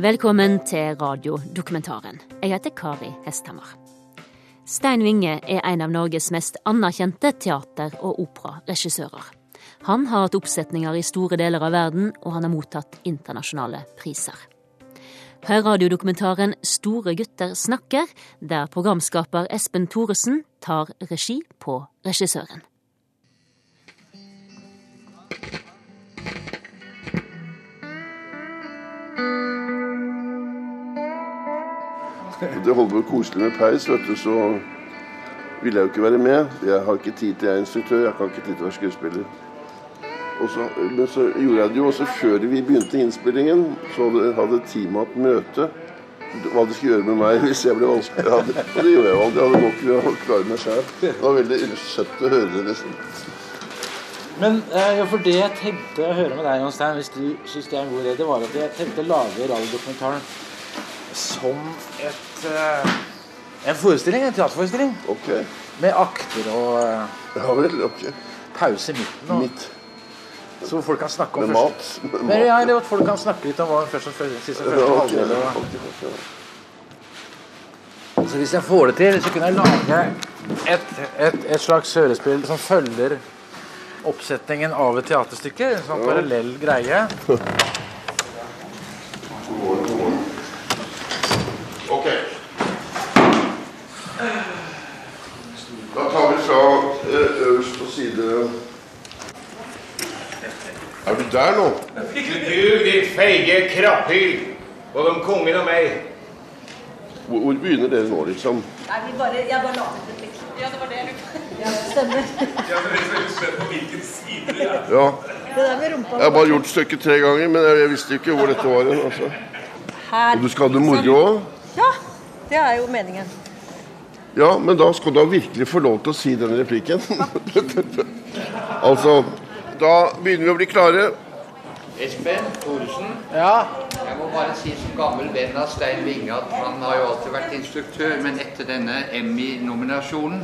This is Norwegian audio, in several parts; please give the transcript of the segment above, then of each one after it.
Velkommen til radiodokumentaren. Jeg heter Kari Hesthammer. Stein Winge er en av Norges mest anerkjente teater- og operaregissører. Han har hatt oppsetninger i store deler av verden, og han har mottatt internasjonale priser. Hør radiodokumentaren Store gutter snakker, der programskaper Espen Thoresen tar regi på regissøren. Det holdt på koselig med peis, vet du, så ville jeg jo ikke være med. Jeg har ikke tid til jeg er instruktør, jeg har ikke tid til å være skuespiller. Så, men så gjorde jeg det jo også før vi begynte innspillingen. Så hadde, teamet hatt møte hva de skulle gjøre med meg hvis jeg ble vanskelig. Jeg hadde, og det gjorde jeg jo aldri. Jeg hadde nok å klare meg sjøl. Det var veldig søtt å høre det. liksom. Men eh, ja, for det jeg tenkte å høre med deg, Jonstein, hvis du syns det er en god idé, det var at jeg tenkte å lage radiodokumentaren som et eh, en forestilling, en teaterforestilling. Ok. Med akter og eh, Ja vel. Ok. pause i midten. Og, Midt Så folk kan snakke om med mat. Med Men, ja, eller at folk kan snakke litt om hva først og fremst siste Ja, første ok, halvdel. og- ok, ok. Så hvis jeg får det til, så kunne jeg lage et, et, et slags hørespill som følger oppsetningen av et teaterstykke. En sånn parallell greie. Ok. Da tar vi fra eh, øverst på side Er du der nå? Du, ditt feige krapphyl, både om kongen og meg. Hvor, hvor begynner dere nå, liksom? Nei, vi bare, jeg bare la ut et blikk. Ja, det var det jeg lurte Ja, stemmer. Ja, Det der med rumpa Jeg har bare gjort stykket tre ganger, men jeg, jeg visste ikke hvor dette var. hen, Altså. her. Og du skal ha det moro òg? Ja, det er jo meningen. Ja, men da skal du da virkelig få lov til å si den replikken. altså Da begynner vi å bli klare. Espen Thoresen, Ja, jeg må bare si som gammel venn av Stein Winge at han har jo alltid vært instruktør, men etter denne Emmy-nominasjonen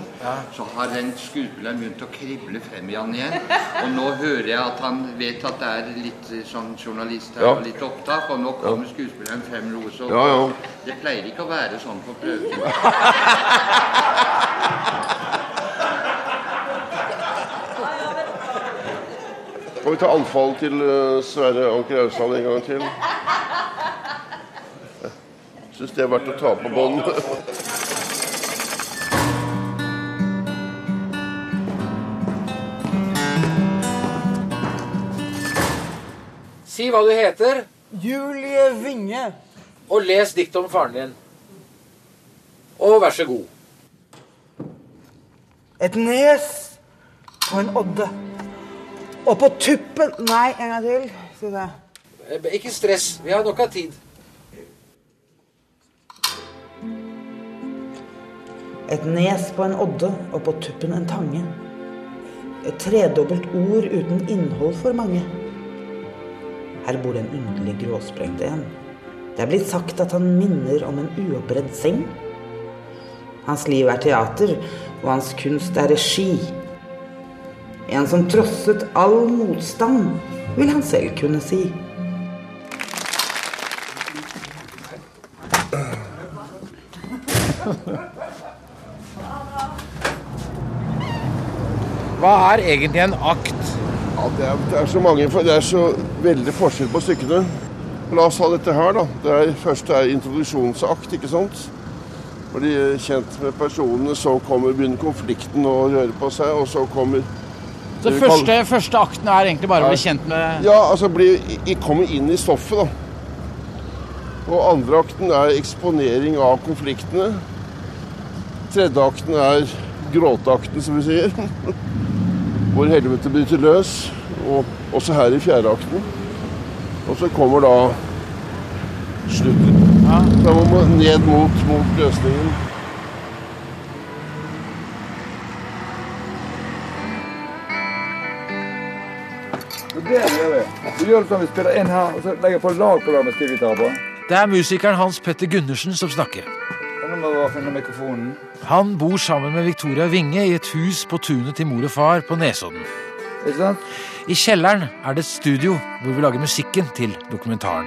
så har den skuespilleren begynt å krible frem i han igjen. Og nå hører jeg at han vet at det er litt eh, sånn journalist her Ja. og litt opptak, og nå kommer skuespilleren frem noe så Ja, ja. Det pleier ikke å være sånn på prøving. Skal vi ta anfall til eh, Sverre Anker Austdal en gang til? Syns det er verdt å ta på bånd. Si hva du heter, Julie Winge. og les dikt om faren din. Og vær så god. Et nes på en odde. Og på tuppen Nei, en gang til. Skal vi se. Eh, Ikke stress, vi har nok av tid. Et nes på en odde, og på tuppen en tange. Et tredobbelt ord uten innhold for mange. Her bor det en underlig gråsprengt en. Det er blitt sagt at han minner om en uoppredd seng. Hans liv er teater, og hans kunst er regi. En som trosset all motstand, vil han selv kunne si. Hva er egentlig en akt? Ja, det, er, det er så mange Det er så veldig forskjell på stykkene. La oss ha dette her, da. Det er, første er introduksjonsakt, ikke sant? Blir kjent med personene, så kommer, begynner konflikten å røre på seg, og så kommer Så første, kan... første akten er egentlig bare å bli kjent med Ja, altså bli, i, komme inn i stoffet, da. Og andre akten er eksponering av konfliktene. Tredje akten er gråteakten, som vi sier. Hvor helvete bryter løs. Og også her i fjerde akten. Og så kommer da slutten. Da må man ned mot, mot løsningen. gjør det sånn vi spiller inn her, og så legger jeg på lag på lag med på. Det er musikeren Hans Petter Gundersen som snakker. Nå må jeg finne mikrofonen. Han bor sammen med Victoria Winge i et hus på tunet til mor og far på Nesodden. Ikke sant? I kjelleren er det et studio hvor vi lager musikken til dokumentaren.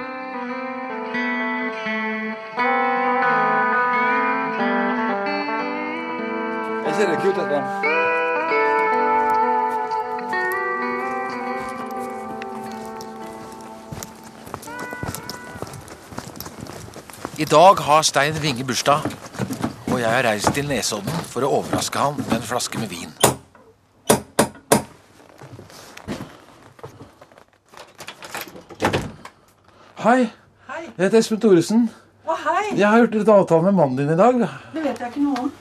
Er ikke det kult, dette? I dag har Stein Winge bursdag, og jeg har reist til Nesodden for å overraske han med en flaske med vin. Hei. Jeg heter Espen Thoresen. Å, hei! Jeg har gjort litt avtale med mannen din i dag. Det vet jeg ikke noe om.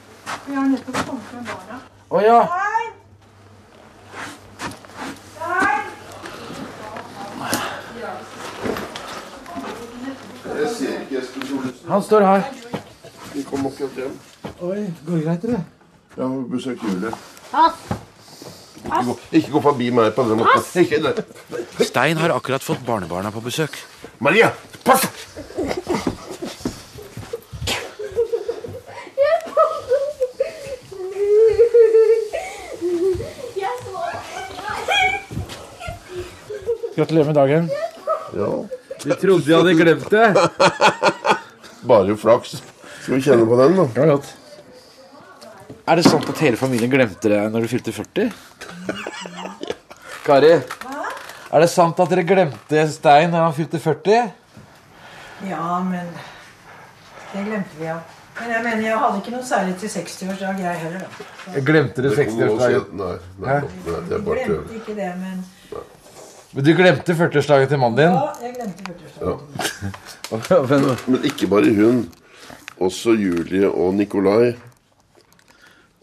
Vi har nettopp kommet med barna. Å ja. Hei! Hei! Jeg ser ikke Espen Thoresen. Han står her. Vi kom akkurat hjem. Oi, går det greit, eller? Ja, har besøkt Julie. Ikke gå, ikke gå forbi meg på den måten. Ikke det. Stein har akkurat fått barnebarna på besøk. Maria, pass! Gratulerer med dagen. Ja, Vi trodde de hadde glemt det. bare flaks. Skal vi kjenne på den, da? Ja, godt. Er det sant at hele familien glemte det når du fylte 40? Kari, er det sant at dere glemte Stein når han fylte 40? Ja, men Det glemte vi, ja. Men jeg mener, jeg hadde ikke noe særlig til 60-årsdag, jeg heller. da. Jeg glemte det Det kan du også 60-årsdagen. Nei, Nei, nei, nei, det er bare. Glemte ikke det, men Men du glemte 40-årsdagen til mannen din? Ja, jeg glemte 40-årsdagen. Ja. Men ikke bare hun. Også Julie og Nikolai.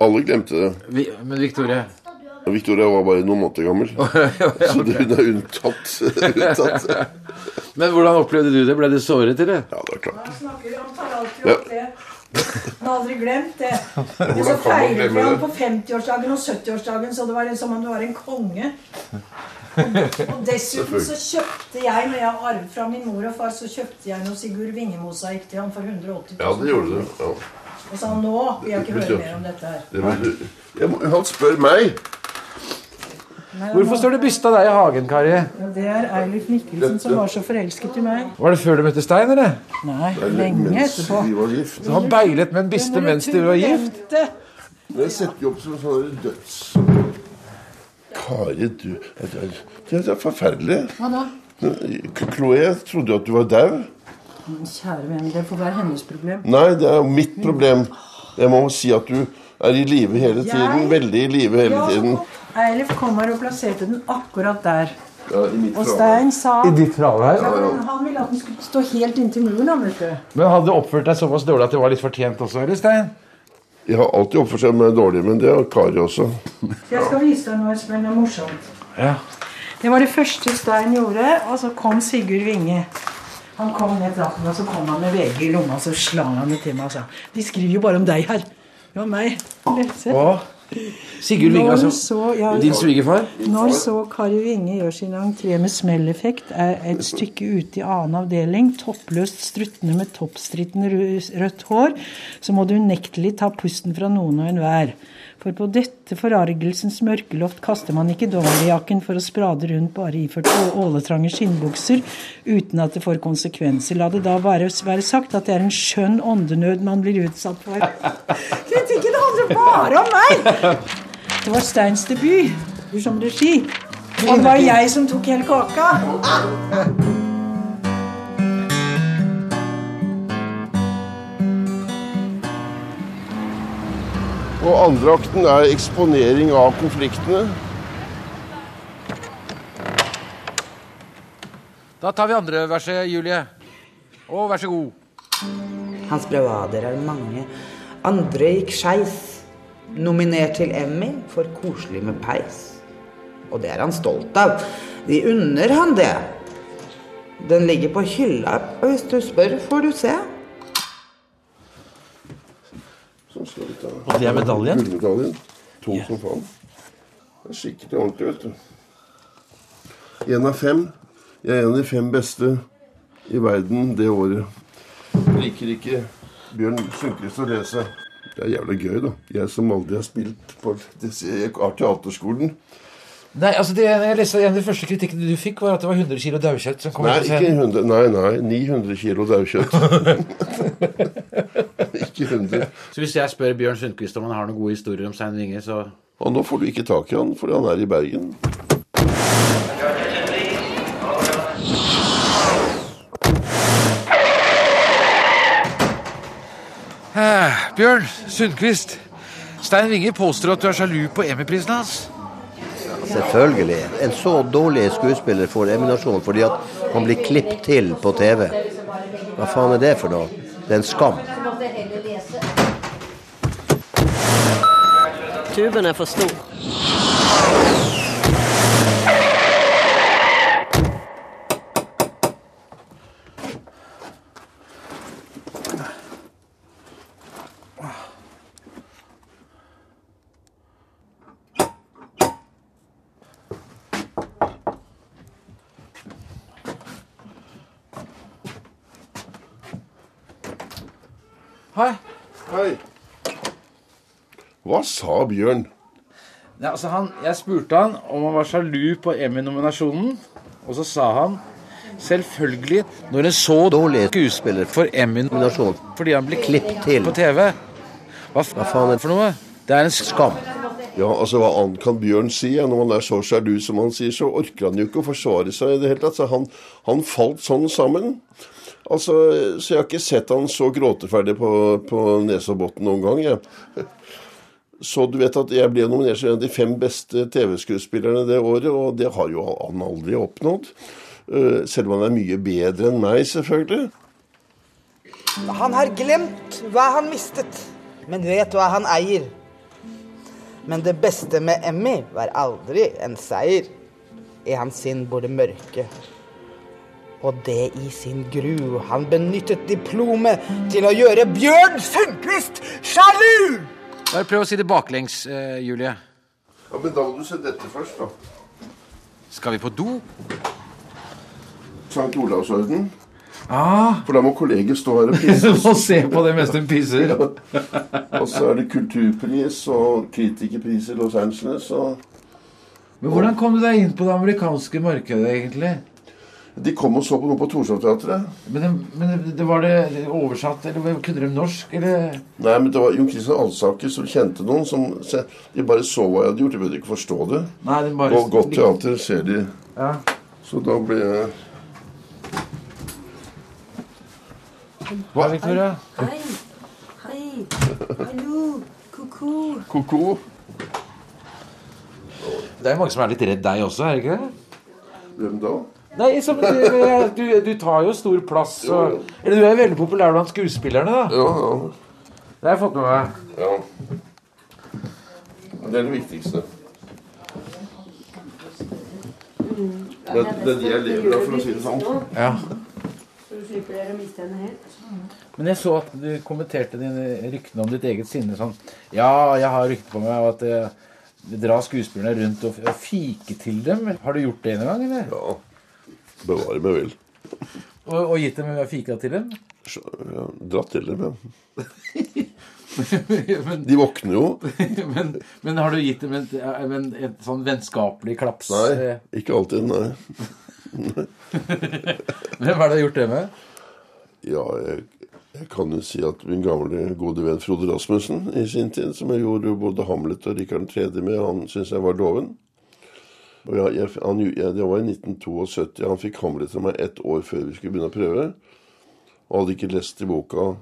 Alle glemte det. vi, men Victoria Og Victoria var bare noen måneder gammel. Så hun er unntatt. unntatt. Men hvordan opplevde du det? Ble du såret, eller? Ja, det er klart. Ja, snakker han tar alltid opp det. Han har aldri glemt det. Og så feiret vi ham på 50-årsdagen og 70-årsdagen, så det var som om du var en konge. Og dessuten så kjøpte jeg, når jeg arvet fra min mor og far, så kjøpte jeg noe Sigurd Winge-mosaikk til han for 180 000 Ja, det gjorde du. Ja. Og sa nå vil jeg ikke høre mer om dette her. Det vil du. Jeg må, han spør meg. Nei, Hvorfor står det byste av deg i hagen, Kari? Ja, det er Eilif Mikkelsen som var så forelsket i meg. Var det før du møtte Stein, eller? Nei, lenge Mens etterpå. vi var gift. Så han beilet med en byste mens de var gift? Det setter jo opp som sånn døds... Kari, du Det er, det er forferdelig. Hva da? Chloé, trodde jo at du var dau. Kjære venn, det får være hennes problem. Nei, det er jo mitt problem. Jeg må si at du er i live hele tiden. Jeg- Veldig i live hele Ja, tiden. Eilif kom her og plasserte den akkurat der. Ja, i mitt Og. Stein sa I ditt fravær? Ja, Han ville at den skulle stå helt inntil muren. Men hadde du oppført deg såpass dårlig at det var litt fortjent også, eller, Stein? Jeg har alltid oppført meg dårlig, men det har Kari også. Jeg skal vise deg noe, spennende og er morsomt. Ja. Det var det første Stein gjorde, og så kom Sigurd Winge. Han kom ned trappen, og så kom han med VG i lomma, og så slang han det til meg og sa De skriver jo bare om deg her. Det var meg. Hva?» Sigurd Vinge, Når altså. så, ja, Din svigerfar? Når så Kari Winge gjør sin entré med smelleffekt, er et stykke ute i annen avdeling, toppløst struttende med toppstrittende rødt hår, så må du unektelig ta pusten fra noen og enhver. For på dette forargelsens mørkeloft kaster man ikke dongerjakken for å sprade rundt bare iført åletrange skinnbukser uten at det får konsekvenser. La det da bare være sagt at det er en skjønn åndenød man blir utsatt for. Kritikken handler bare om meg! Det var Steins debut som regi. Og det var jeg som tok hele kaka. Og andre akten er eksponering av konfliktene. Da tar vi andre verset, Julie. Og vær så god. Hans bravader er mange. Andre gikk skeis. Nominert til Emmy for koselig med peis. Og det er han stolt av. De unner han det. Den ligger på hylla, og hvis du spør, får du se. Så skal ta Og det er medaljen? Gullmedaljen. Tung som faen. Det er skikkelig ordentlig, vet du. En av fem. Jeg er en av de fem beste i verden det året. Jeg Liker ikke Bjørn Sundquist å lese. Det er jævlig gøy, da. Jeg som aldri har spilt på Jeg har teaterskolen. Nei, altså det, jeg leste En av de første kritikkene du fikk, var at det var 100 kilo daukjøtt Nei, ikke 100, nei, nei, 900 kilo daukjøtt. ikke 100. Så hvis jeg spør Bjørn Sundquist om han har noen gode historier om Stein Winge, så Og nå får du ikke tak i han, fordi han er i Bergen. Eh, Bjørn Sundquist. Stein Winge påstår at du er sjalu på Emmy-prisen hans. Selvfølgelig. En så dårlig skuespiller får eminasjon fordi at han blir klippet til på TV. Hva faen er det for noe? Det er en skam. Tuben er for stor. Hei. Hei. Hva sa Bjørn? Ja, altså han, jeg spurte han om han var sjalu på Emmy-nominasjonen, og så sa han selvfølgelig når en så dårlig skuespiller får Emmy-nominasjon fordi han blir klippet til. på TV. Hva, Hva faen er det for noe? Det er en skam. Ja, altså Hva annet kan Bjørn si? Ja? Når man er så sjalu som han sier, så orker han jo ikke å forsvare seg i det hele tatt. Så han, han falt sånn sammen. Altså, Så jeg har ikke sett han så gråteferdig på, på Nesodbotn noen gang. jeg. Så du vet at jeg ble nominert som en av de fem beste TV-skuespillerne det året, og det har jo han aldri oppnådd. Eh, Selv om han er mye bedre enn meg, selvfølgelig. Han har glemt hva han mistet, men vet hva han eier. Men det beste med Emmy var aldri en seier. I hans sinn bor det mørke. Og det i sin gru. Han benyttet diplomet til å gjøre Bjørn Sundquist sjalu! Bare prøv å si det baklengs, eh, Julie. Ja, Men da må du se dette først, da. Skal vi på do? Sankt Olavsorden. Ah, For da må kolleger stå her og pisse. og se på det mens hun pisser. Og så er det kulturpris og kritikerpris i Los Angeles. Og Men hvordan kom du deg inn på det amerikanske markedet, egentlig? De kom og så på noe på Torshov-teatret. Men, det, men det, det var det oversatt, eller kunne de norsk, eller? Nei, men det var Jon Christian Alsaker som kjente noen som se- De bare så hva jeg hadde gjort. De burde ikke forstå det. Nei, de bare... Og godt teater ser de. Ja. Så da ble jeg Hva, Victoria? Hei. Hei. Hallo. Ko-ko. ko-ko. Det er mange som er litt redd deg også, er det ikke det? Hvem da? Nei, som, du, du, du tar jo stor plass. Og, eller du er veldig populær blant skuespillerne, da. Ja, ja. Det har jeg fått med meg. ja. Det er det viktigste. Det, er- det er de jeg lever av, for å si det sånn. Ja. Så du slipper dere å miste henne helt. Men jeg så at du kommenterte dine ryktene om ditt eget sinne sånn Ja, jeg har rykte på meg at eh, drar skuespillerne rundt og, og fiker til dem. Har du gjort det en gang, eller? Ja. Bevare meg vel. Og, og gitt dem fika til dem? Ja, dratt til dem, ja. men, De våkner jo. men, men har du gitt dem et, en, et sånn vennskapelig klaps? Nei, eh, ikke alltid, nei. Hvem er det du har gjort det med? Ja, jeg, jeg kan jo si at min gamle gode venn Frode Rasmussen i sin tid, som jeg gjorde både Hamlet og Rikard 3. med, han syntes jeg var doven. Og jeg, jeg, han, jeg, det var i 1972. Han fikk Hamlet av meg ett år før vi skulle begynne å prøve. Og hadde ikke lest i boka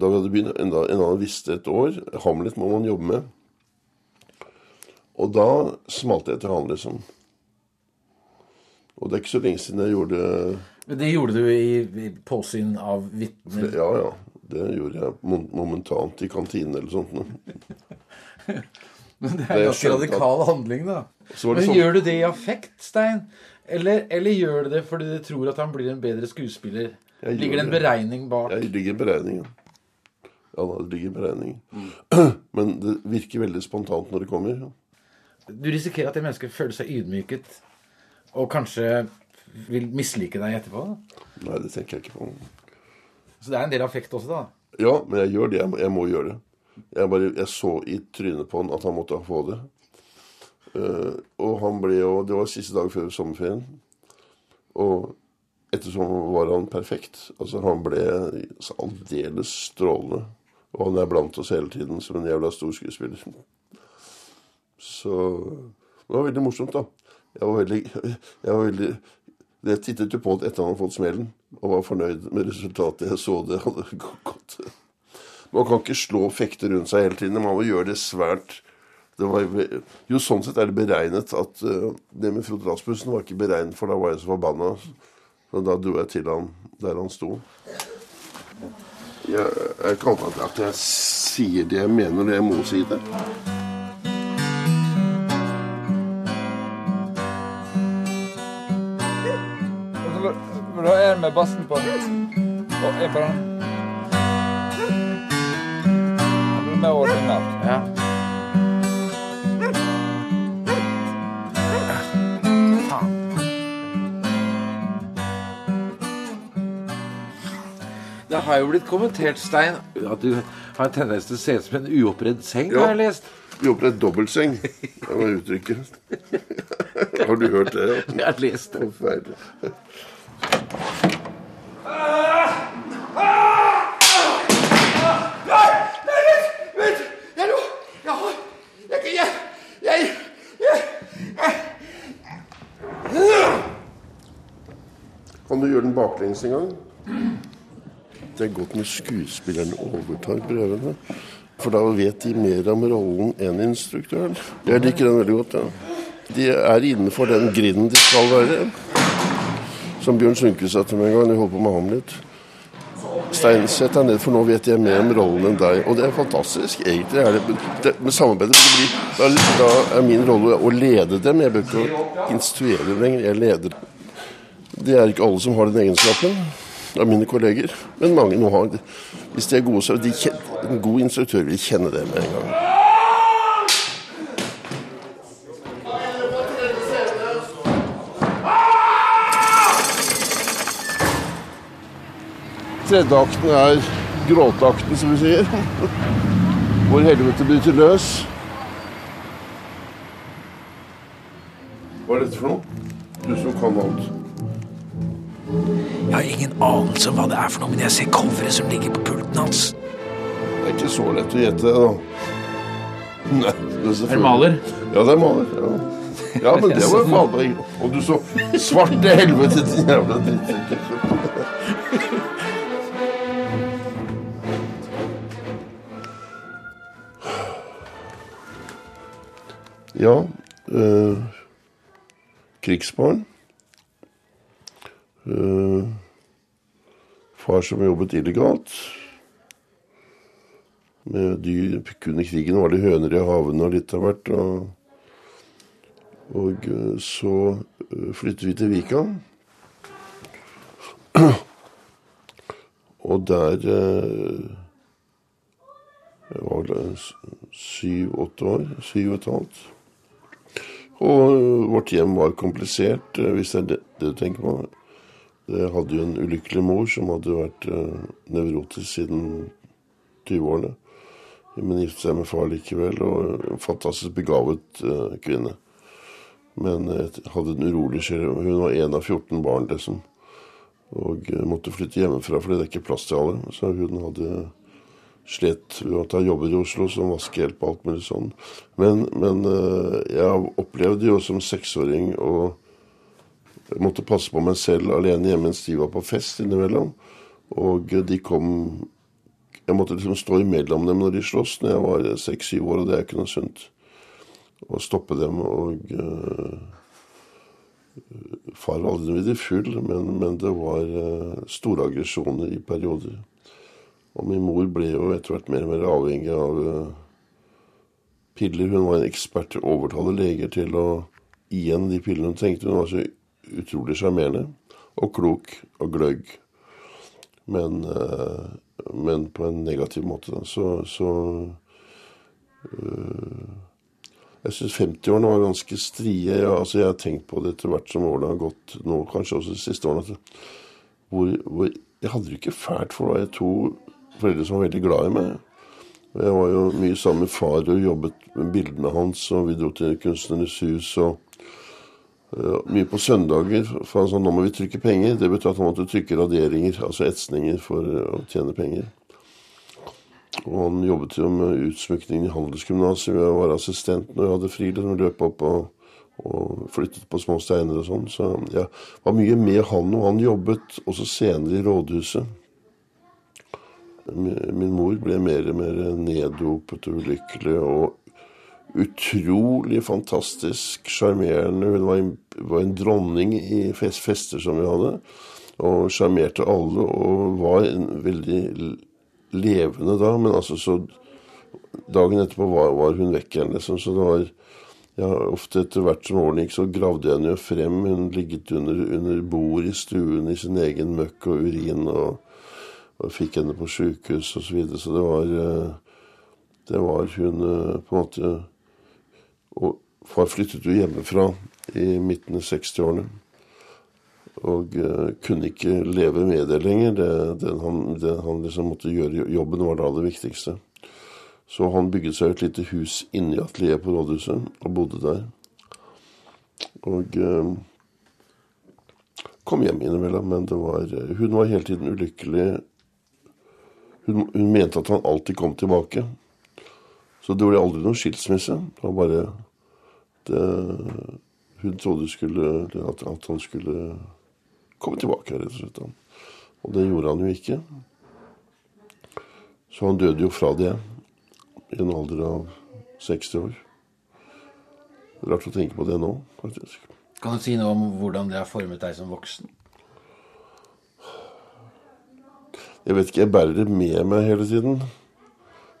da vi hadde begynt, enda, enda han visste et år. Hamlet må man jobbe med. Og da smalt jeg til han, liksom. Og det er ikke så lenge siden jeg gjorde Men Det gjorde du i, i påsyn av vitner? Ja, ja. Det gjorde jeg momentant i kantinen eller sånt. Men det er jeg ganske radikal at- handling, da. Så var det Men sånn- gjør du det i affekt, Stein? Eller, eller gjør du det fordi du tror at han blir en bedre skuespiller? Ligger det en beregning bak? Jeg ligger en beregning, ja. Ja, det ligger en beregning. Mm. Men det virker veldig spontant når det kommer. Du risikerer at det mennesket føler seg ydmyket og kanskje vil mislike deg etterpå? da. Nei, det tenker jeg ikke på. Så det er en del affekt også, da? Ja, men jeg gjør det. Jeg må, jeg må gjøre det. Jeg, bare, jeg så i trynet på han at han måtte få det. Uh, og han ble jo Det var siste dag før sommerferien. Og ettersom var han perfekt. Altså Han ble aldeles strålende. Og han er blant oss hele tiden som en jævla stor skuespiller. Så det var veldig morsomt, da. Jeg var veldig, jeg var veldig Det tittet jo på det etter han hadde fått smellen, og var fornøyd med resultatet. Jeg så det hadde gått. Man kan ikke slå og fekte rundt seg hele tiden. Man må gjøre det svært det var, Jo, sånn sett er det beregnet at uh, det med Frode Rasmussen var ikke beregnet, for da var jeg så forbanna. Så da dro jeg til han der han sto. Jeg, jeg kan ikke at jeg sier det jeg mener og jeg må si det. Da er en med bassen på? Og en på den? Det har jo blitt kommentert, Stein, at du har en tendens til å se ut som en uoppredd seng, Ja. har jeg lest. Uoppredd dobbeltseng. Det var uttrykket. Har du hørt det? Ja? Jeg har lest det. Forferdelig. Kan du gjøre den baklengs en gang? Det er godt når skuespillerne overtar prøvene. For da vet de mer om rollen enn instruktøren. Jeg liker den veldig godt. Ja. De er innenfor den grinden de skal være. Som Bjørn Sundquist sa til meg en gang jeg holdt på med ham Stein, sett deg ned, for nå vet jeg mer om rollen enn deg. Og det er fantastisk. Egentlig er det, det med samarbeidet det blir, da, da er min rolle å lede dem. Jeg bør ikke instruere dem lenger. Jeg leder. Det er ikke alle som har den egenskapen av mine kolleger. Men mange nå har. Hvis de er gode, så de kjenner, En god instruktør vil kjenne det med en gang. Tredje akten er gråteakten, som vi sier. Hvor helvete bryter løs. Anelse om hva det er for noe, men jeg ser coveret som ligger på pulten hans. Det er ikke så lett å gjette, da. Nei, det Er det maler? Ja, det er maler. Ja, ja men det var Valberg. Og du så svarte helvete, din jævla drittsekk. Ja øh, Krigsbarn. Eh, far som jobbet illegalt. Med dyr. Under krigen var det høner i havene og litt av hvert. Og, og eh, så eh, flyttet vi til Vika. Og der eh, Jeg var vel syv-åtte år. Syv og et halvt. Og vårt hjem var komplisert, hvis det er det du tenker på. Jeg hadde jo en ulykkelig mor som hadde vært eh, nevrotisk siden 20-årene. Men giftet seg med far likevel, og en fantastisk begavet eh, kvinne. Men eh, hadde en urolig sjel. Hun var en av 14 barn, liksom. Og eh, måtte flytte hjemmefra fordi det er ikke plass til alle. Så hun hadde slet ved å jobber i Oslo som vaskehjelp og alt mulig sånn. Men, men eh, jeg opplevde jo som seksåring å måtte passe på meg selv alene hjemme mens de var på fest innimellom. Og de kom Jeg måtte liksom stå imellom dem når de sloss når jeg var seks-syv år, og det er ikke noe sunt. Å stoppe dem og uh, Far var aldri videre full, men, men det var uh, store aggresjoner i perioder. Og min mor ble jo etter hvert mer og mer avhengig av uh, piller. Hun var en ekspert til å overtale leger til å gi henne de pillene hun trengte. Hun var så utrolig sjarmerende og klok og gløgg. Men, eh, men på en negativ måte. Så, så eh, Jeg syns 50-årene var ganske strie. Ja, altså, jeg har tenkt på det etter hvert som årene har gått, nå kanskje også de siste årene. Hvor, hvor Jeg hadde det ikke fælt, for da jeg to foreldre som var veldig glad i meg. Jeg var jo mye sammen med far og jobbet med bildene hans, og vi dro til Kunstnernes hus. og mye på søndager, for han sa nå må vi trykke penger. Det betyr at han måtte trykke raderinger, altså etsninger, for å tjene penger. Og han jobbet jo med utsmykning i handelsgymnaset. Jeg var assistent når jeg hadde fri. Liksom, løp opp og, og flyttet på små steiner og sånn. Så jeg var mye med han, og han jobbet også senere i rådhuset. Min mor ble mer og mer neddopet og ulykkelig og utrolig fantastisk sjarmerende. Hun var en, var en, dronning i fest, fester som vi hadde, og sjarmerte alle. Og var veldig levende da, men altså så Dagen etterpå var, var hun vekk igjen, liksom. Så det var ja, Ofte etter hvert som årene gikk, så gravde jeg henne jo frem. Hun ligget under, under bord i stuen i sin egen møkk og urin, og, og fikk henne på sjukehus osv. Så, videre. så det var eh, det var hun eh, på en måte og far flyttet jo hjemmefra i midten av 60-årene. Og uh, kunne ikke leve med det lenger. Det, det han, det han liksom måtte gjøre jobben, var da det viktigste. Så han bygget seg et lite hus inni atelieret på rådhuset og bodde der. Og uh, kom hjem innimellom, men var, uh, hun var hele tiden ulykkelig. Hun, hun mente at han alltid kom tilbake. Så det ble aldri noen skilsmisse. Det var bare det, Hun trodde skulle, at, at, han skulle komme tilbake, rett og slett. Og det gjorde han jo ikke. Så han døde jo fra det i en alder av 60 år. Rart å tenke på det nå, faktisk. Kan du si noe om hvordan det har formet deg som voksen? Jeg vet ikke, jeg bærer det med meg hele tiden.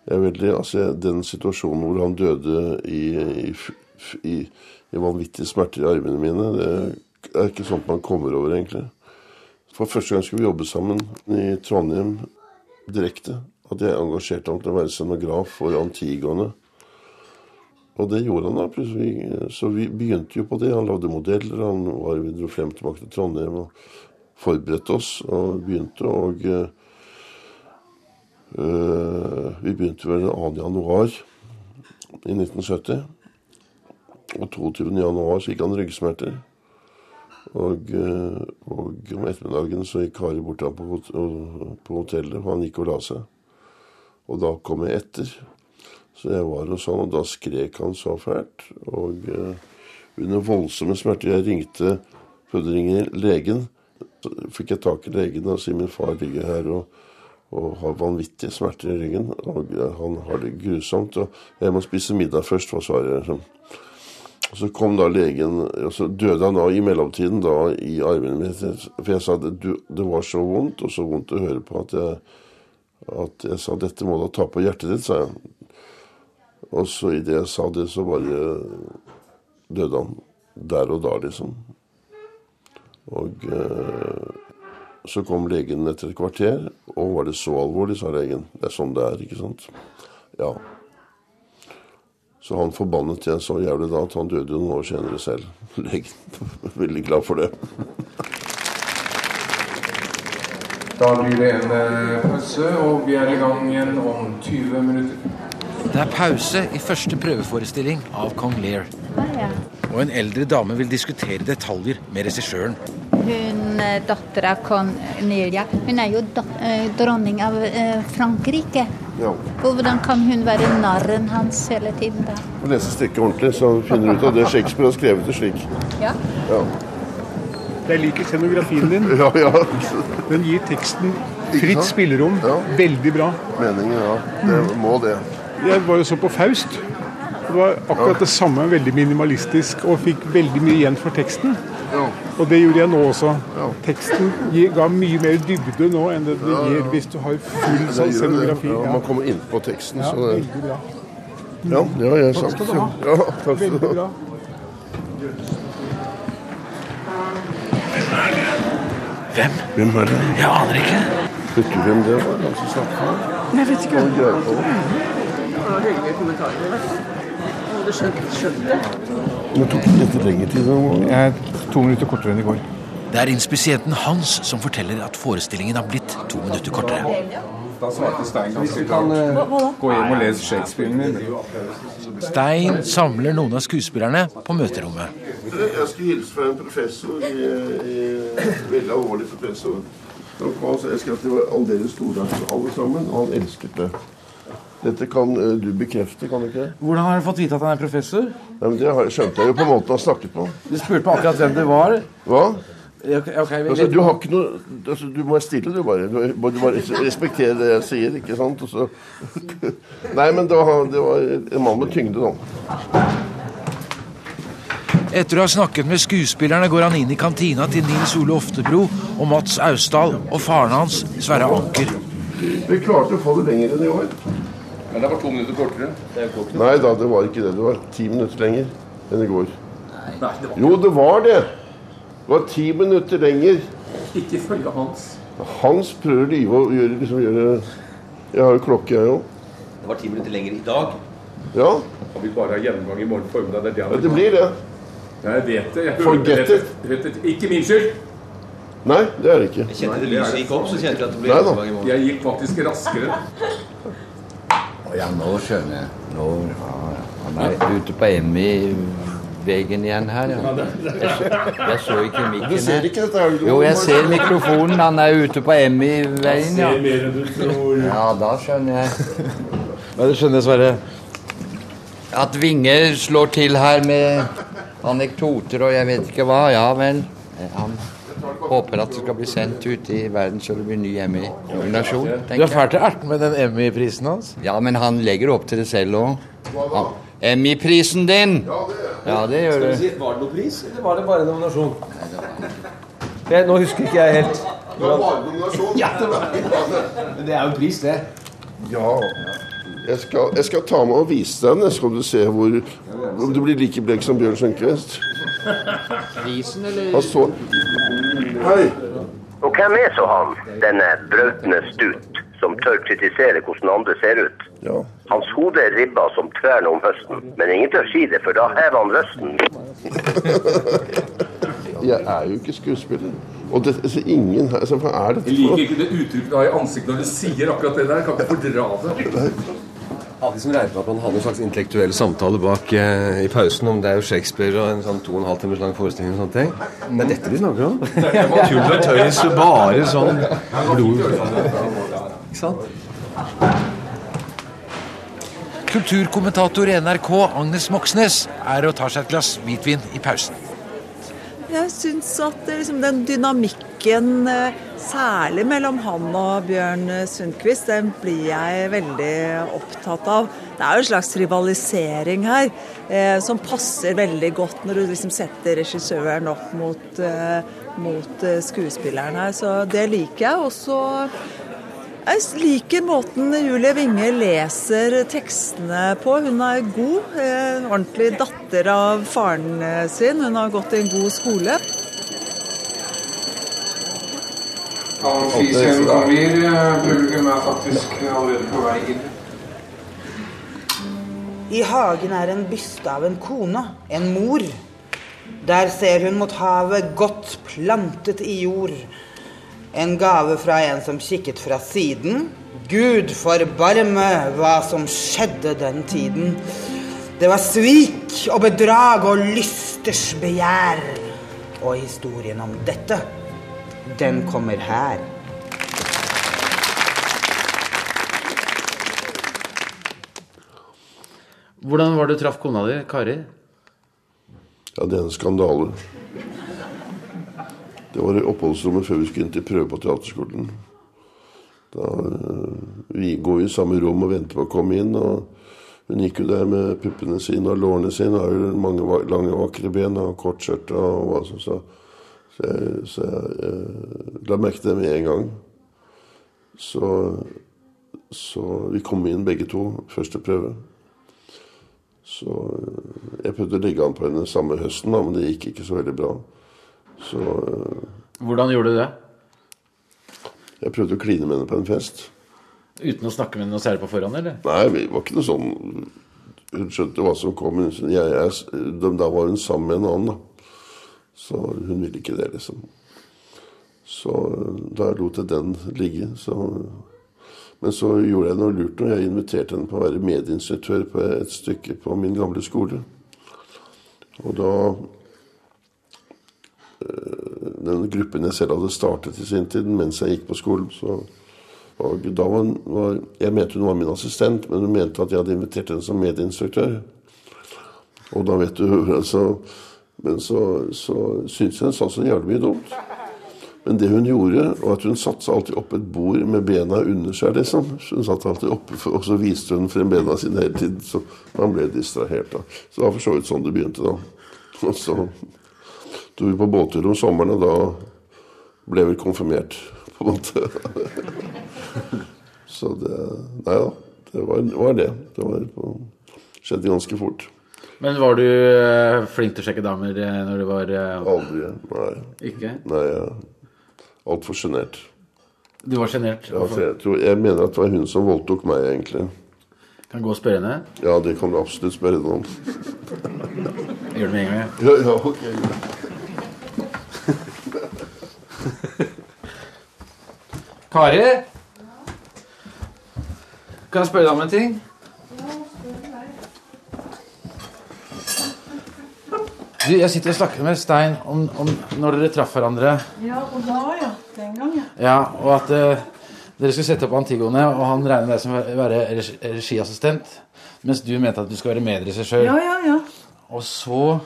Jeg veldig, altså Den situasjonen hvor han døde i, i, i, i vanvittige smerter i armene mine, det er ikke sånt man kommer over, egentlig. For første gang skulle vi jobbe sammen i Trondheim direkte. At jeg engasjerte ham til å være scenograf for Antigone. Og det gjorde han da plutselig. Så vi begynte jo på det. Han lagde modeller. Han var, vi dro frem tilbake til Trondheim og forberedte oss og begynte. og Uh, vi begynte vel 2. januar i 1970. Og 22. januar så gikk han ryggsmerter. Og, uh, og, om ettermiddagen så gikk Kari bort på, på hotellet, og han gikk og la seg. Og da kom jeg etter. Så jeg var hos han, og da skrek han så fælt. Og uh, under voldsomme smerter Jeg ringte prøvde legen. Så fikk jeg tak i legen og si min far ligger her. og og har vanvittige smerter i ryggen. Og han har det grusomt. Og jeg må spise middag først, var svaret. Og så kom da legen, og så døde han da i mellomtiden da i armene mine. For jeg sa at det var så vondt, og så vondt å høre på at jeg, at jeg sa dette må da ta på hjertet ditt, sa jeg. Og så idet jeg sa det, så bare døde han. Der og da, liksom. Og eh, så kom legen etter et kvarter, og var det så alvorlig, sa legen. Det er sånn det er, ikke sant. Ja. Så han forbannet jeg så jævlig da at han døde noen år senere selv. Legen. Veldig glad for det. Da blir det en eh, pause, og vi er i gang igjen om 20 minutter. Det er pause i første prøveforestilling av Kong Lear. Og en eldre dame vil diskutere detaljer med regissøren hun eh, dattera Cornelia, hun er jo eh, dronning av eh, Frankrike. Ja. Hvordan kan hun være narren hans hele tiden da? Å lese stykket ordentlig, så finner du ut at det Shakespeare har skrevet det slik. Ja. ja. Jeg liker scenografien din. ja, ja. Den gir teksten fritt spillerom. Ja. Veldig bra. Meningen, ja. Det må det. Jeg var jo så på Faust. Det var akkurat det samme, veldig minimalistisk, og fikk veldig mye igjen for teksten. Og det gjorde jeg nå også. Teksten ga mye mer dybde nå enn det det gir hvis du har full sånn scenografi. Ja, man kommer innpå teksten. Ja, så det... veldig bra. Ja, det har jeg sagt. Takk skal du ha. Ja, takk skal du ha. Hvem? Hvem er det? Jeg aner ikke. Vet du hvem det var? Han som snakket? Jeg vet ikke. hvem det? Var veldig mye kommentarer. Skjønt, det? det. Tok litt lengre tid? Jeg to minutter kortere enn i går. Det er inspisienten Hans som forteller at forestillingen har blitt to minutter kortere. Da svarte Stein ganske Hvis du kan, klart. eh, Hva- hva da? Gå hjem og les Shakespearen min. Stein samler noen av skuespillerne på møterommet. Jeg skal hilse fra en professor, i, i, veldig alvorlig professor. Han sa jeg skrev at de var aldeles store alle sammen, og han elsket det. Dette kan eh, du bekrefte, kan du ikke? Hvordan har du fått vite at han er professor? Ja, men Det har- skjønte jeg jo på måten han snakket på. Du spurte meg akkurat hvem det var. Hva? Okay, okay, Altså, du har ikke noe altså, Du må være stille, du bare. Du må du bare respektere det jeg sier, ikke sant? Også. Nei, men det var, det var en mann med tyngde, da. Etter å ha snakket med skuespillerne går han inn i kantina til Nils Ole Oftebro og Mats Austdal og faren hans, Sverre Anker. Vi klarte å få det lenger enn i år. Men det var to minutter kortere. Nei da, det var ikke det. Det var ti minutter lenger enn i går. Nei, det var Jo, det var det. Det var ti minutter lenger. ikke ifølge Hans. Hans prøver å lyve og gjøre, liksom, gjøre Jeg har jo klokke, jeg òg. Det var ti minutter lenger i dag. Ja. Han vil bare ha gjennomgang i morgen formiddag. Det det Ja, det blir det. Ja, jeg vet det. Jeg Forget det. Vet det. Ikke min skyld! Nei, det er det ikke. Jeg kjente det lyset gikk opp, så kjente jeg at det ble Nei gjennomgang i morgen. Jeg gikk faktisk raskere. Å ja, nå skjønner jeg. Nå, ja, han er ute på Emmy-veggen igjen her, ja. Jeg så, jeg så ikke mikken Du ser ikke dette Jo, jeg ser mikrofonen. Han er ute på Emmy-veien, ja. ser mer enn du tror. Ja, da skjønner jeg. Er det skjønner, Sverre? At Vinge slår til her med anekdoter og jeg vet ikke hva. Ja vel. Han håper at det skal bli sendt ut i verden så det blir ny Emmy-nominasjon. Du er fæl til erten med den Emmy-prisen hans. Ja, men han legger opp til det selv òg. Emmy-prisen din! Ja, det gjør du. si, Var det noe pris, eller var det bare nominasjon? Det, nå husker ikke jeg helt. Det var bare nominasjon. Ja, det var Men det er jo en pris, det. Ja. Jeg skal, jeg skal ta med og vise deg den, så skal du se hvor, om du blir like blek som Bjørn Sundquist. Prisen, eller? Han så Hei. Og hvem er så han, denne brautende stut, som tør kritisere hvordan andre ser ut? Ja. Hans hode er ribba som tverne om høsten, men ingen tør si det, for da hever han røsten. Jeg er jo ikke skuespiller. Og det, altså, ingen her altså, Hva er dette Jeg liker ikke det uttrykket du har i ansiktet når du sier akkurat det der. Jeg kan ikke fordra det. Alle som regnet med at man hadde en slags intellektuell samtale bak eh, i pausen om det er jo Shakespeare og en sånn to og en halv timers lang forestilling og sånne ting. Det er dette de snakker om. Tull og tøys og bare sånn blod. Ikke sant? Kulturkommentator i NRK Agnes Moxnes er og tar seg et glass hvitvin i pausen. Jeg syns at liksom, den dynamikken, eh, særlig mellom han og Bjørn Sundquist, den blir jeg veldig opptatt av. Det er jo en slags rivalisering her, eh, som passer veldig godt når du liksom setter regissøren opp mot, eh, mot eh, skuespilleren her. Så det liker jeg. også jeg liker måten Julie Winge leser tekstene på. Hun er god. Eh, ordentlig datter av faren eh, sin. Hun har gått i en god skole. Amfisien kommer. Publikum er faktisk allerede på vei inn. I hagen er en byste av en kone, en mor. Der ser hun mot havet godt plantet i jord. En gave fra en som kikket fra siden. Gud forbarme hva som skjedde den tiden. Det var svik og bedrag og lysters begjær. Og historien om dette, den kommer her. Hvordan var det du traff kona di, Kari? Ja, det er en skandale. Det var i oppholdsrommet før vi skulle inn til prøve på teaterskolen. Da øh, Vi går i samme rom og venter på å komme inn. og Hun gikk jo der med puppene sine og lårene sine. Har jo mange lange, vakre ben og kort skjørt og hva som så. Så jeg, så jeg øh, la merke til det med en gang. Så, så vi kom inn begge to første prøve. Så øh, jeg prøvde å legge an på henne samme høsten, da, men det gikk ikke så veldig bra. Så øh, Hvordan gjorde du det? jeg prøvde å kline med henne på en fest. Uten å snakke med henne noe særlig på forhånd, eller? Nei, det var ikke noe sånn Hun skjønte hva som kom. Jeg, jeg, de, da var hun sammen med en annen, da. Så hun ville ikke det, liksom. Så øh, da lot jeg den ligge. Så. Men så gjorde jeg noe lurt når jeg inviterte henne på å være medinstruktør på et stykke på min gamle skole. Og da Den gruppen jeg selv hadde startet i sin tid mens jeg gikk på skolen, så og da var, var, Jeg mente hun var min assistent, men hun mente at jeg hadde invitert henne som medieinstruktør. Og da vet du altså, Men så, så syntes jeg hun sa så jævlig mye dumt. Men det hun gjorde, var at hun satte seg alltid opp et bord med bena under seg. liksom. Hun satt alltid oppe, Og så viste hun frem bena sine hele tiden. Så man ble distrahert. da. Så det var for så vidt sånn det begynte, da. Og så dro vi på båttur om sommeren, og da ble vi konfirmert, på en måte. Så det Nei da. Det var, var det. Det var på, skjedde ganske fort. Men var du eh, flink til å sjekke damer eh, når du var eh, Aldri. Nei. Ikke? Nei, jeg altfor sjenert. Du var sjenert? Ja, for jeg, tror, jeg mener at det var hun som voldtok meg, egentlig. Kan gå og spørre henne? Ja, det kan du absolutt spørre henne om. Jeg gjør det med en gang, jeg. Ja, ja, ok. Kari? Kan jeg spørre deg om en ting? Du, jeg sitter og snakker med Stein om, om når dere traff hverandre. Ja, og da, ja. Den gang, ja. Ja, og at eh, dere skulle sette opp Antigone, og han regner deg som å være regiassistent. Mens du mente at du skal være medregissør. Ja, ja, ja. Og så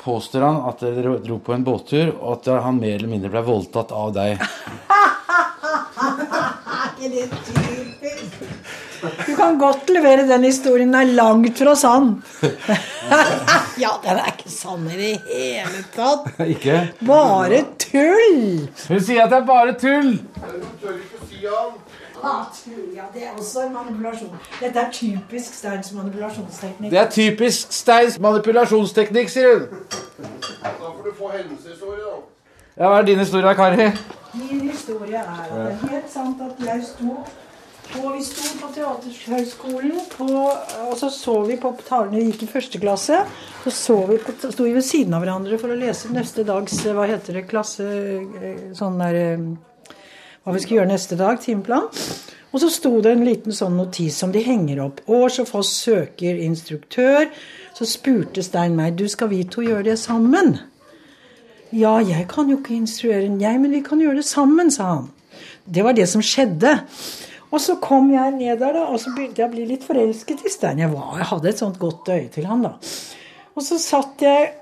påstår han at dere dro på en båttur, og at han mer eller mindre ble voldtatt av deg. Det typisk? Du kan godt levere den historien. Den er langt fra sann. ja, den er ikke sann i det hele tatt. Ikke? Bare tull! Hun sier at det er bare tull! Ja, tull, ja, det er også en manipulasjon. Dette er typisk Steins manipulasjonsteknikk. Det er typisk Steins manipulasjonsteknikk, sier hun. Da får du få hendelseshistorie, da. Ja, Hva er din historie, Kari? Min historie er at det er helt sant at jeg sto på, vi sto på Teaterhøgskolen, og så så vi på talene gikk i første klasse. Så så vi på, sto vi ved siden av hverandre for å lese neste dags hva heter det, klasse eh, Sånn der eh, Hva vi skal gjøre neste dag, timeplan. Og så sto det en liten sånn notis som de henger opp. Års og Foss søker instruktør. Så spurte Stein meg du skal vi to gjøre det sammen. Ja, jeg kan jo ikke instruere jeg, men vi kan gjøre det sammen, sa han. Det var det som skjedde. Og så kom jeg ned der, da, og så begynte jeg å bli litt forelsket i Stein. Jeg, var, jeg hadde et sånt godt øye til han, da. Og så satt jeg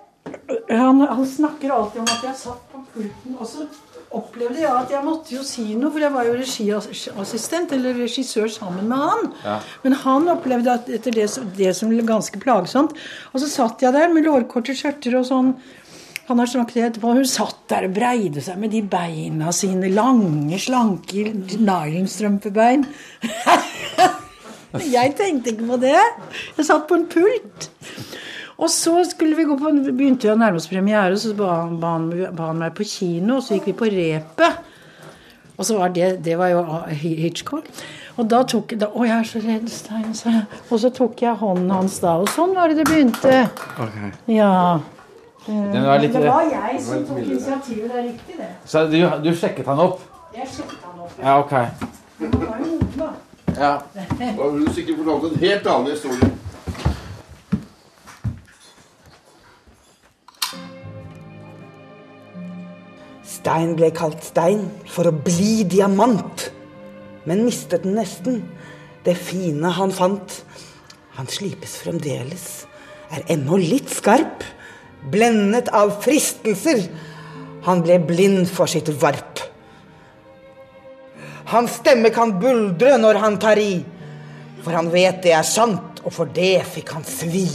han, han snakker alltid om at jeg satt på pulten, og så opplevde jeg at jeg måtte jo si noe, for jeg var jo regiassistent, eller regissør sammen med han. Ja. Men han opplevde at etter det, det som ble ganske plagsomt. Og så satt jeg der med lårkorte skjørter og sånn. Han har snakket etterpå, Hun satt der og breide seg med de beina sine. Lange, slanke nylonstrømpebein. jeg tenkte ikke på det. Jeg satt på en pult. Og så skulle vi gå på, begynte vi å nærme oss premiere, så ba han, ba, han, ba han meg på kino, og så gikk vi på repet. Og så var det, det var jo Hitchcock. Og da tok da, Å, jeg er så redd, Stein, sa jeg. Og så tok jeg hånden hans da, og sånn var det det begynte. Ja. Den var litt- det var jeg som tok initiativet, det er riktig, det. Så du, du sjekket han opp? Jeg sjekket han opp. Ja, ok. Det var jo moden, da. Ja. Da har du sikkert fortalt en helt annen historie. Stein ble kalt stein for å bli diamant, men mistet den nesten. Det fine han fant. Han slipes fremdeles, er ennå litt skarp, blendet av fristelser. Han ble blind for sitt varp. Hans stemme kan buldre når han tar i, for han vet det er sant, og for det fikk han svi.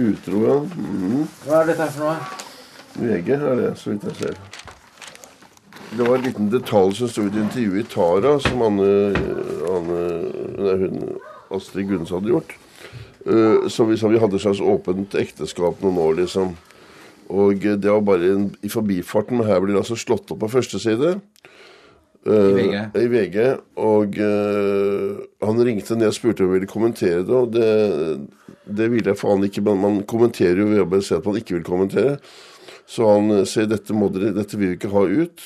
Utro, ja. Mm. Hva er dette for noe? VG er det, så vidt jeg ser. Det var en liten detalj som sto i et intervju i Tara, som Anne, Anne nei, hun, Astrid Gunnes hadde gjort. Uh, så vi, så vi hadde et slags åpent ekteskap noen år, liksom. Og det var bare en, i forbifarten, men her blir det altså slått opp på første side. Uh, I VG. I VG. Og uh, han ringte ned og spurte om jeg ville kommentere det, og det, det ville jeg faen ikke. Men man kommenterer jo ved å bare si at man ikke vil kommentere. Så han sier dette, må dere, dette vil vi ikke ha ut.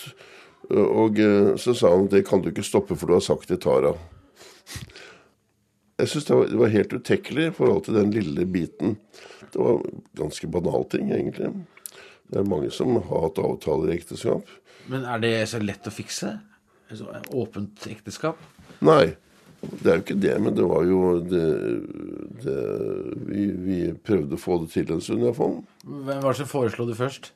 Og så sa han det kan du ikke stoppe, for du har sagt til Tara. Jeg syns det, det, var helt utekkelig i forhold til den lille biten. Det var ganske banal ting, egentlig. Det er mange som har hatt avtaler i ekteskap. Men er det så lett å fikse? Altså, åpent ekteskap? Nei, det er jo ikke det. Men det var jo det, det vi, vi, prøvde å få det til en stund, iallfall. Hvem var det som foreslo det først?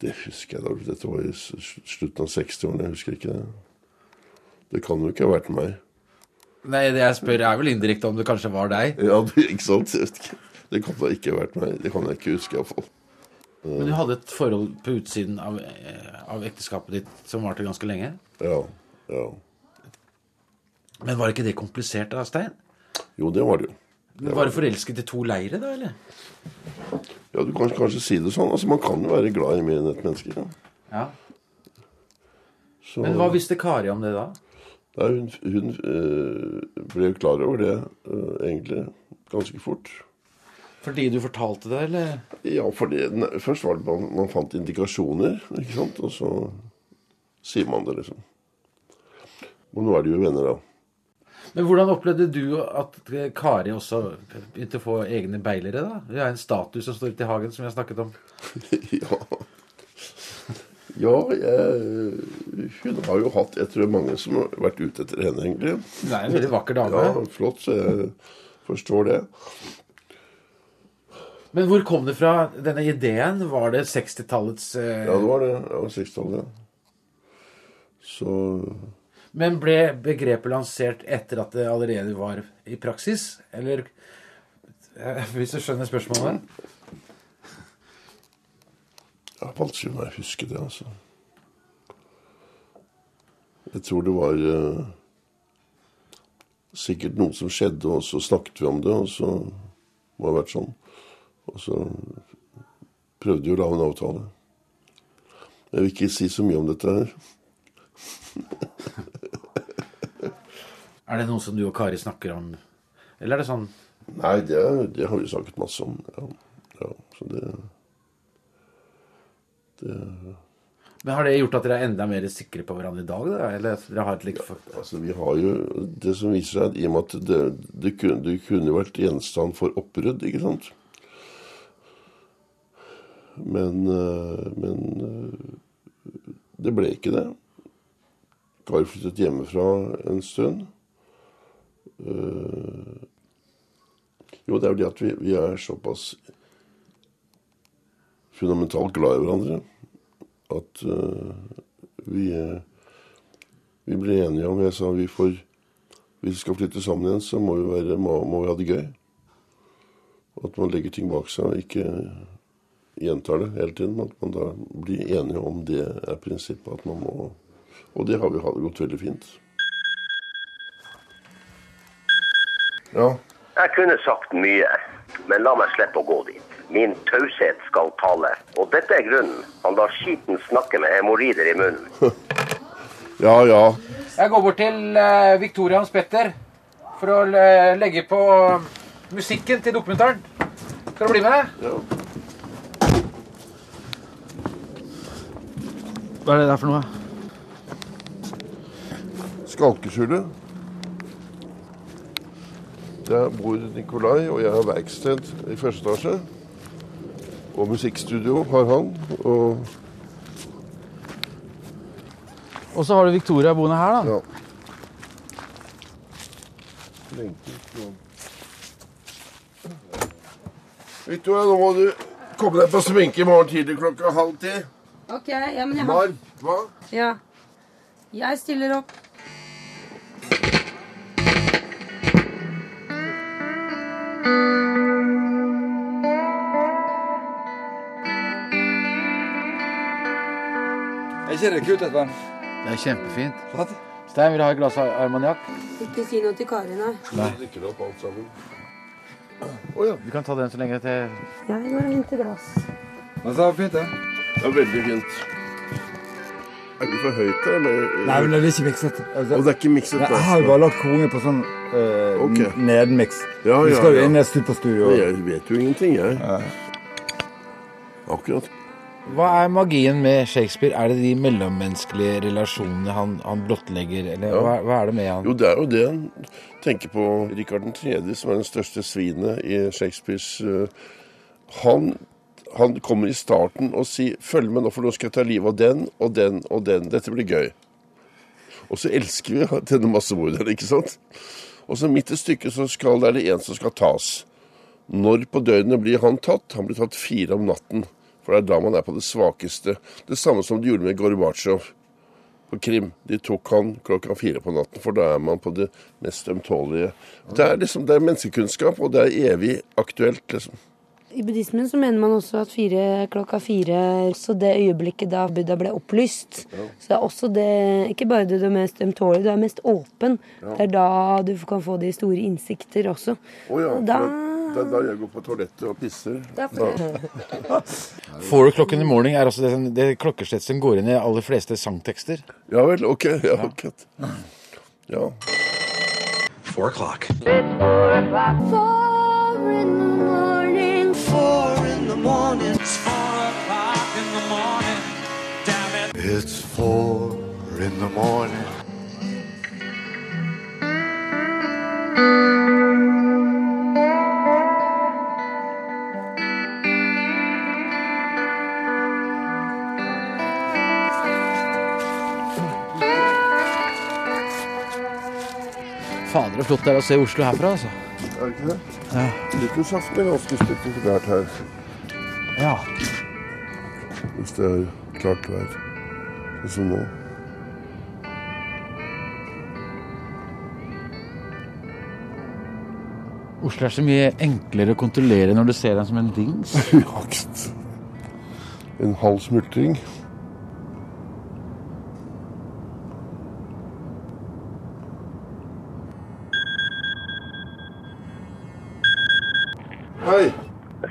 Det husker jeg da. Dette var i slutten av 60-årene. Jeg husker ikke det. Det kan jo ikke ha vært meg. Nei, det jeg spør er vel indirekte om det kanskje var deg? Ja, det, ikke sant? Det kan da ikke ha vært meg. Det kan jeg ikke huske, iallfall. Men du hadde et forhold på utsiden av, av ekteskapet ditt som varte ganske lenge? Ja. ja. Men var ikke det komplisert da, Stein? Jo, det var det jo. Det var du forelsket i to leire, da, eller? Ja, du kan kanskje si det sånn. Altså, Man kan jo være glad i mer enn ett menneske. Ja. ja. Så... Men hva visste Kari om det da? Nei, hun, hun øh, ble jo klar over det øh, egentlig ganske fort. Fordi du fortalte det, eller? Ja, fordi først var det man, man fant indikasjoner, ikke sant. Og så sier man det, liksom. Og nå er de jo venner, da. Men hvordan opplevde du at Kari også begynte å få egne beilere, da? Vi har en status som står ute i hagen, som vi har snakket om. ja. Ja, jeg, hun har jo hatt Jeg tror mange som har vært ute etter henne, egentlig. Hun er en veldig vakker dame. Ja, flott. Så jeg forstår det. Men hvor kom det fra, denne ideen? Var det 60-tallets eh... Ja, det var det. Var 60-tallet, ja. Så Men ble begrepet lansert etter at det allerede var i praksis? Eller eh, Hvis du skjønner spørsmålet? Jeg har vanskelig med å huske det, altså. Jeg tror det var eh, sikkert noe som skjedde, og så snakket vi om det, og så må det ha vært sånn. Og så prøvde vi å lage en avtale. Jeg vil ikke si så mye om dette her. er det noe som du og Kari snakker om, eller er det sånn Nei, det, det har vi snakket masse om. Ja, ja så det, det men Har det gjort at dere er enda mer sikre på hverandre i dag? Da? Eller dere har et for... ja, altså, vi har jo Det som viser seg, i og med at det, det, kunne, det kunne vært gjenstand for oppbrudd, ikke sant men, eh, men eh, det ble ikke det. Kari flyttet hjemmefra en stund. Eh, jo, det er jo det at vi, vi er såpass fundamentalt glad i hverandre at vi, vi ble enige om Jeg sa vi får hvis vi skal flytte sammen igjen, så må vi, være, må, må vi ha det gøy. At man legger ting bak seg og ikke gjentar det hele tiden. At man da blir enige om det er prinsippet at man må Og det har vi gått veldig fint. Ja. Jeg kunne sagt mye, men la meg slippe å gå dit. Min taushet skal tale. Og dette er grunnen. Han lar skiten snakke med hemoroider i munnen. ja, ja. Jeg går bort til uh, Victoria Hans Petter for å uh, legge på musikken til dokumentaren. Skal du bli med? Ja. Hva er det der for noe? Skalkeskjulet. Der bor Nikolai, og jeg har verksted i første etasje. Og musikkstudio har han. Og Og så har du Victoria boende her, da. Ja. Victoria, nå må du komme deg på sminke i morgen tidlig klokka halv ti. Ok, ja, men jeg har Marv, hva? Ja. Jeg stiller opp. Ikke det kult, dette? Det er kjempefint. Flott. Stein, vil du ha et glass armaniakk? Ikke si noe til Kari, nei. Nei. Drikker opp alt sammen. Oh, ja. Vi kan ta den så lenge til Jeg går og henter glass. Men så fint, det. Det er veldig fint. Er det for høyt, da? Eller? Nei, men det er ikke mikset. Altså, Og det er ikke mikset? Nei, jeg har jo bare lagt konge på sånn uh, okay. nedmiks. Ja, Vi ja, skal jo ja. inn i et studio. Jeg vet jo ingenting, jeg. Akkurat. Hva er magien med Shakespeare? Er det de mellommenneskelige relasjonene han, han blottlegger, eller Ja. hva, hva er det med han? Jo, det er jo det han tenker på Rikard 3., som er den største svinet i Shakespeares uh, Han, han kommer i starten og sier 'følg med nå, for nå skal jeg ta livet av den og den og den'. Dette blir gøy. Og så elsker vi denne massemorderen, ikke sant? Og så midt i stykket så skal det er det en som skal tas. Når på døgnet blir han tatt? Han blir tatt fire om natten. For det er da man er på det svakeste. Det samme som de gjorde med Gorbatsjov på Krim. De tok han klokka fire på natten, for da er man på det mest ømtålige. Det er liksom, det er menneskekunnskap, og det er evig aktuelt, liksom. I buddhismen så mener man også at fire, klokka fire Så det øyeblikket da Buddha ble opplyst. Så det er også det Ikke bare det du er mest ømtålig, du er mest åpen. Ja. Det er da du kan få de store innsikter også. Oh ja. Da Det er da jeg går på toalettet og pisser. Da Four o'clock in the morning er altså det, det klokkeslettet som går inn i aller fleste sangtekster. Ja vel, ok. Ja, ok. Ja. Four o'clock. Four in the morning. Four in the morning. It's four o'clock in the morning. Damn it. It's four in the morning. Fader, så flott det er å se Oslo herfra, altså. Er det ikke det? Ja. Nyttårsaften er ganske spektakulært her. Ja. Hvis det er klart vær. Sånn som nå. Oslo er så mye enklere å kontrollere når du ser den som en dings. Jakt. En halv smultring. Hei.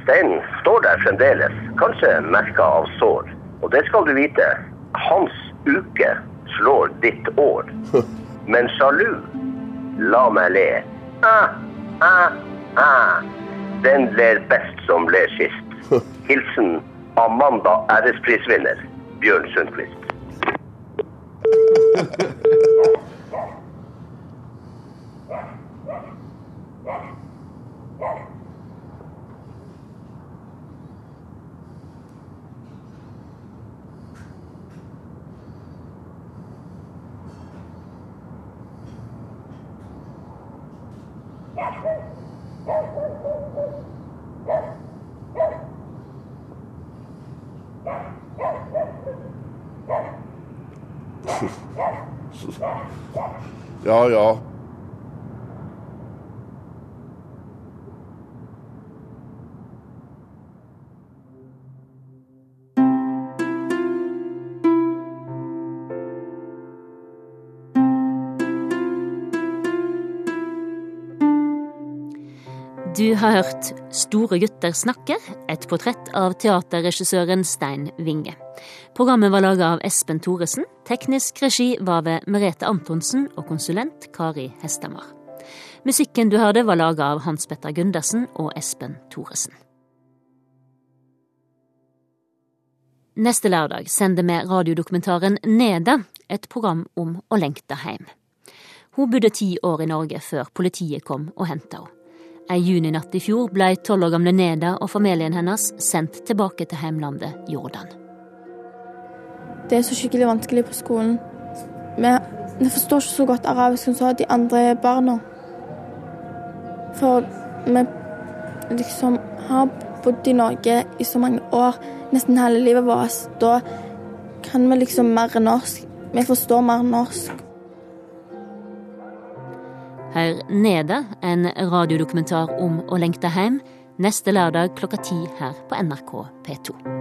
Steinen står der fremdeles, kanskje merka av sår. Og det skal du vite, hans uke slår ditt år. Men sjalu, la meg le. Ah, ah, ah. Den ler best som ler sist. Hilsen Amanda æresprisvinner Bjørn Sundquist. Ja, ja. Du har hørt Store gutter snakker, et portrett av teaterregissøren Stein Winge. Programmet var laga av Espen Thoresen, teknisk regi var ved Merete Antonsen og konsulent Kari Hestemar. Musikken du hørte var laga av Hans Petter Gundersen og Espen Thoresen. Neste lørdag sender vi radiodokumentaren Nede, et program om å lengte hjem. Hun bodde ti år i Norge før politiet kom og henta henne. Ei juninatt i fjor ble tolv år gamle Neda og familien hennes sendt tilbake til heimlandet Jordan. Det er så skikkelig vanskelig på skolen. Vi forstår ikke så godt arabisk som de andre barna. For vi liksom har bodd i Norge i så mange år, nesten hele livet vårt. Da kan vi liksom mer norsk. Vi forstår mer norsk. Hør Nede, en radiodokumentar om å lengte hjem, neste lørdag klokka ti her på NRK P2.